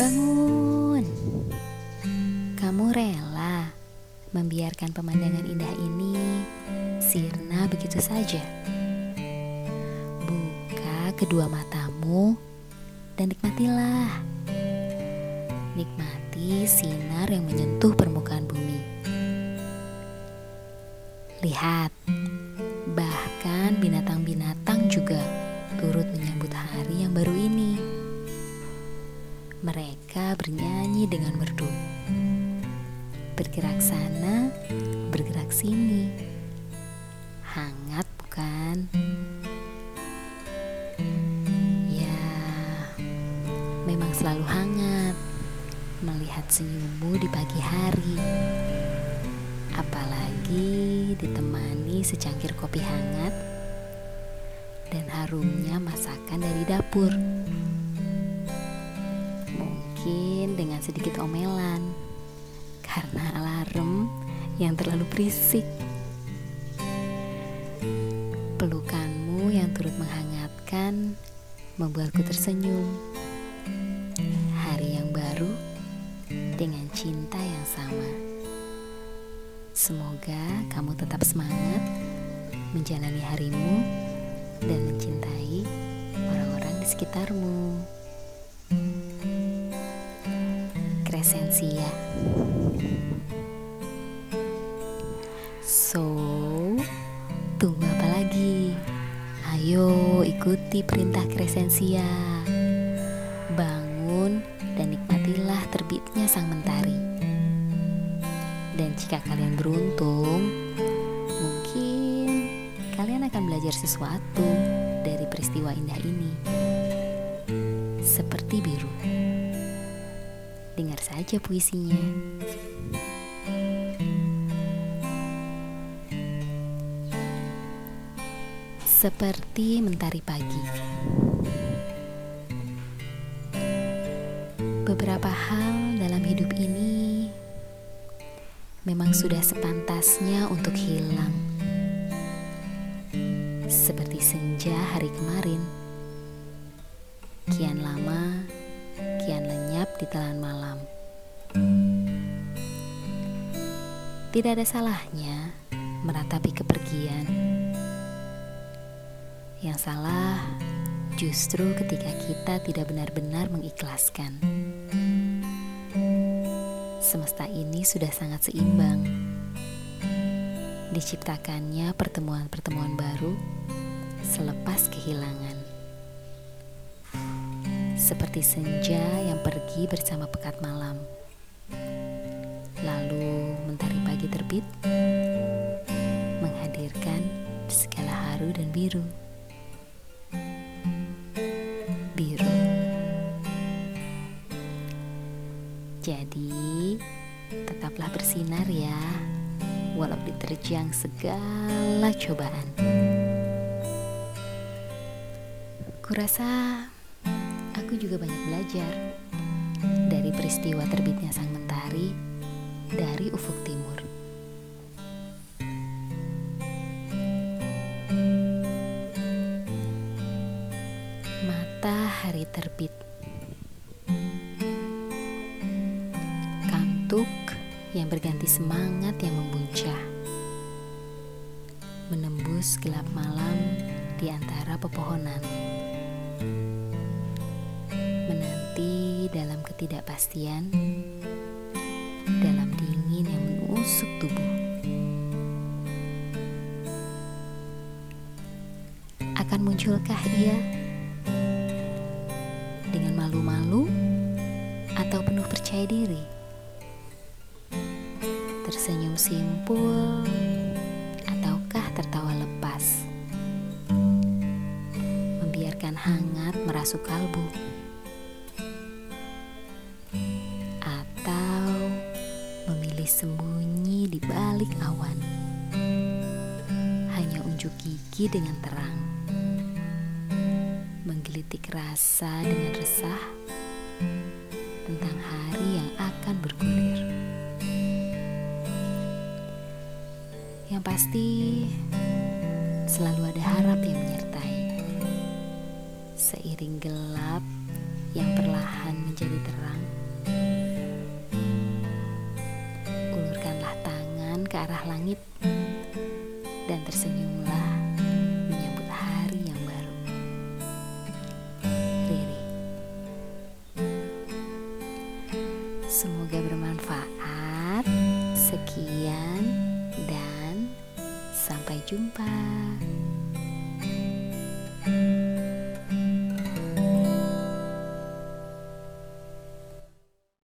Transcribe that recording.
Bangun. Kamu rela membiarkan pemandangan indah ini sirna begitu saja. Buka kedua matamu dan nikmatilah. Nikmati sinar yang menyentuh permukaan bumi. Lihat, bahkan binatang-binatang juga turut menyambut hari yang baru. Mereka bernyanyi dengan merdu. Bergerak sana, bergerak sini. Hangat bukan? Ya, memang selalu hangat melihat senyummu di pagi hari. Apalagi ditemani secangkir kopi hangat dan harumnya masakan dari dapur dengan sedikit omelan karena alarm yang terlalu berisik. Pelukanmu yang turut menghangatkan membuatku tersenyum. Hari yang baru dengan cinta yang sama. Semoga kamu tetap semangat menjalani harimu dan mencintai orang-orang di sekitarmu. Crescentia. So, tunggu apa lagi? Ayo ikuti perintah Crescentia. Bangun dan nikmatilah terbitnya sang mentari. Dan jika kalian beruntung, mungkin kalian akan belajar sesuatu dari peristiwa indah ini. Seperti biru. Dengar saja puisinya. Seperti mentari pagi. Beberapa hal dalam hidup ini memang sudah sepantasnya untuk hilang. Seperti senja hari kemarin. Kian lama lenyap di telan malam. Tidak ada salahnya meratapi kepergian. Yang salah justru ketika kita tidak benar-benar mengikhlaskan. Semesta ini sudah sangat seimbang. Diciptakannya pertemuan-pertemuan baru selepas kehilangan seperti senja yang pergi bersama pekat malam. Lalu mentari pagi terbit, menghadirkan segala haru dan biru. Biru. Jadi, tetaplah bersinar ya, walau diterjang segala cobaan. Kurasa aku juga banyak belajar dari peristiwa terbitnya sang mentari dari ufuk timur. Matahari terbit. Kantuk yang berganti semangat yang membuncah. Menembus gelap malam di antara pepohonan ketidakpastian, dalam dingin yang menusuk tubuh. Akan munculkah ia dengan malu-malu atau penuh percaya diri? Tersenyum simpul ataukah tertawa lepas? Membiarkan hangat merasuk kalbu. Sembunyi di balik awan. Hanya unjuk gigi dengan terang. Menggelitik rasa dengan resah tentang hari yang akan bergulir. Yang pasti selalu ada harap yang menyertai. Seiring gelap yang perlahan menjadi sampai jumpa.